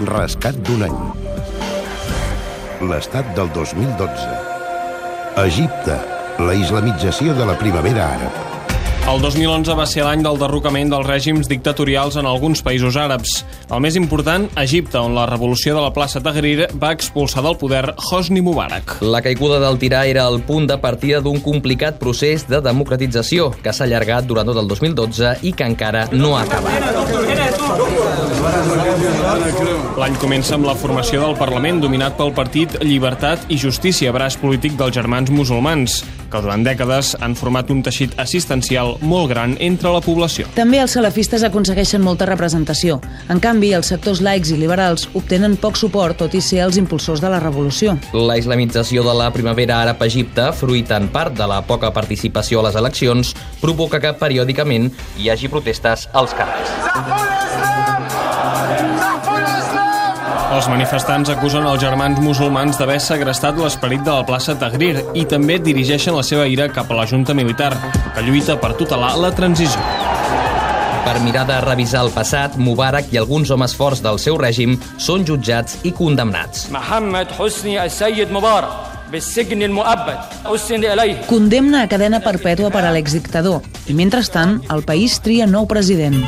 Rescat d'un any. L'estat del 2012. Egipte. La islamització de la primavera àrab. El 2011 va ser l'any del derrocament dels règims dictatorials en alguns països àrabs. El més important, Egipte, on la revolució de la plaça Tahrir va expulsar del poder Hosni Mubarak. La caiguda del tirà era el punt de partida d'un complicat procés de democratització que s'ha allargat durant tot el 2012 i que encara no ha acabat. L'any comença amb la formació del Parlament dominat pel partit Llibertat i Justícia, braç polític dels germans musulmans, que durant dècades han format un teixit assistencial molt gran entre la població. També els salafistes aconsegueixen molta representació. En canvi, els sectors laics i liberals obtenen poc suport, tot i ser els impulsors de la revolució. La islamització de la primavera àrab a Egipte, fruit en part de la poca participació a les eleccions, provoca que periòdicament hi hagi protestes als carrers. Els manifestants acusen els germans musulmans d'haver segrestat l'esperit de la plaça Tahrir i també dirigeixen la seva ira cap a la Junta Militar, que lluita per tutelar la transició. Per mirar de revisar el passat, Mubarak i alguns homes forts del seu règim són jutjats i condemnats. Mohamed Husni al-Sayyid Mubarak, Condemna a cadena perpètua per a l'exdictador i, mentrestant, el país tria nou president.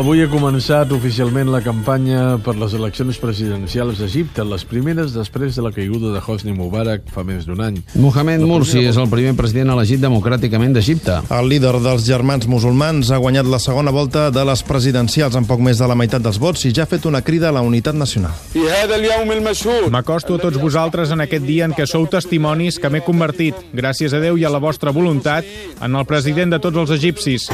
Avui ha començat oficialment la campanya per les eleccions presidencials d'Egipte, les primeres després de la caiguda de Hosni Mubarak fa més d'un any. Mohamed Mursi és el primer president elegit democràticament d'Egipte. El líder dels germans musulmans ha guanyat la segona volta de les presidencials amb poc més de la meitat dels vots i ja ha fet una crida a la unitat nacional. M'acosto a tots vosaltres en aquest dia en què sou testimonis que m'he convertit, gràcies a Déu i a la vostra voluntat, en el president de tots els egipcis.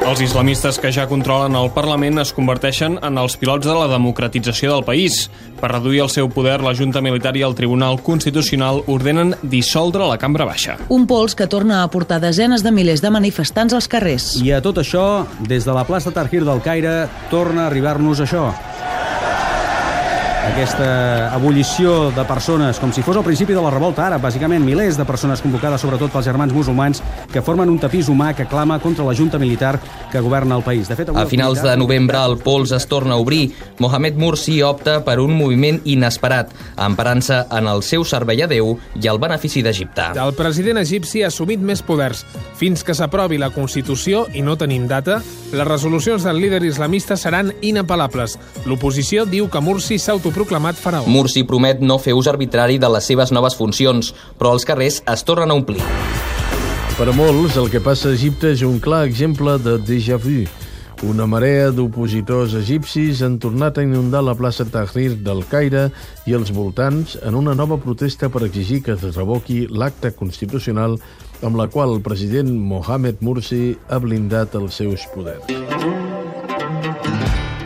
Els islamistes que ja controlen el Parlament es converteixen en els pilots de la democratització del país. Per reduir el seu poder, la Junta Militar i el Tribunal Constitucional ordenen dissoldre la cambra baixa. Un pols que torna a portar desenes de milers de manifestants als carrers. I a tot això, des de la plaça Tahrir del Caire, torna a arribar-nos això. Aquesta ebullició de persones, com si fos el principi de la revolta àrab, bàsicament milers de persones convocades sobretot pels germans musulmans que formen un tapís humà que clama contra la junta militar que governa el país. De fet, avui A finals de novembre el pols es torna a obrir. Mohamed Mursi opta per un moviment inesperat, emparant-se en el seu servei a Déu i el benefici d'Egipte. El president egipci ha assumit més poders. Fins que s'aprovi la Constitució, i no tenim data, les resolucions del líder islamista seran inapel·lables. L'oposició diu que Mursi s'ha autoproclamat faraó. Mursi promet no fer ús arbitrari de les seves noves funcions, però els carrers es tornen a omplir. Per a molts, el que passa a Egipte és un clar exemple de déjà vu. Una marea d'opositors egipcis han tornat a inundar la plaça Tahrir del Caire i els voltants en una nova protesta per exigir que es revoqui l'acte constitucional amb la qual el president Mohamed Mursi ha blindat els seus poders.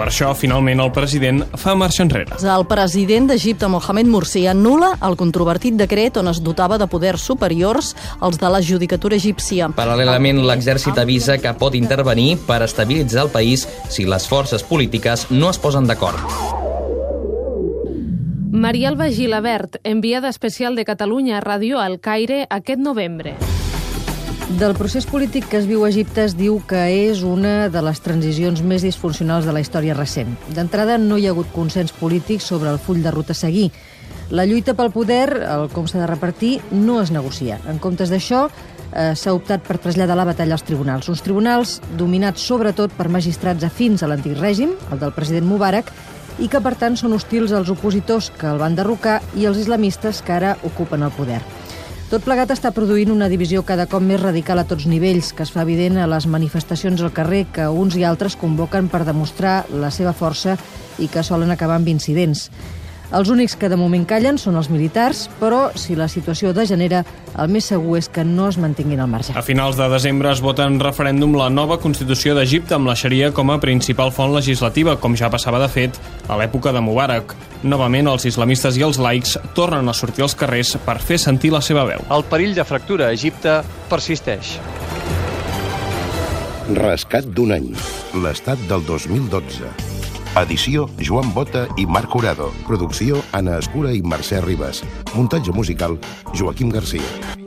Per això, finalment, el president fa marxa enrere. El president d'Egipte, Mohamed Mursi, anul·la el controvertit decret on es dotava de poders superiors als de la judicatura egípcia. Paral·lelament, l'exèrcit avisa que pot intervenir per estabilitzar el país si les forces polítiques no es posen d'acord. Marialba Gilabert, enviada especial de Catalunya a Ràdio al Caire aquest novembre. Del procés polític que es viu a Egipte es diu que és una de les transicions més disfuncionals de la història recent. D'entrada, no hi ha hagut consens polític sobre el full de ruta a seguir. La lluita pel poder, el com s'ha de repartir, no es negocia. En comptes d'això, eh, s'ha optat per traslladar la batalla als tribunals. Uns tribunals dominats sobretot per magistrats afins a l'antic règim, el del president Mubarak, i que per tant són hostils als opositors que el van derrocar i als islamistes que ara ocupen el poder. Tot plegat està produint una divisió cada cop més radical a tots nivells, que es fa evident a les manifestacions al carrer que uns i altres convoquen per demostrar la seva força i que solen acabar amb incidents. Els únics que de moment callen són els militars, però si la situació degenera, el més segur és que no es mantinguin al marge. A finals de desembre es vota en referèndum la nova Constitució d'Egipte amb la Xaria com a principal font legislativa, com ja passava de fet a l'època de Mubarak. Novament, els islamistes i els laics tornen a sortir als carrers per fer sentir la seva veu. El perill de fractura a Egipte persisteix. Rescat d'un any. L'estat del 2012. Edició Joan Bota i Marc Urado. Producció Anna Escura i Mercè Ribas. Muntatge musical Joaquim Garcia.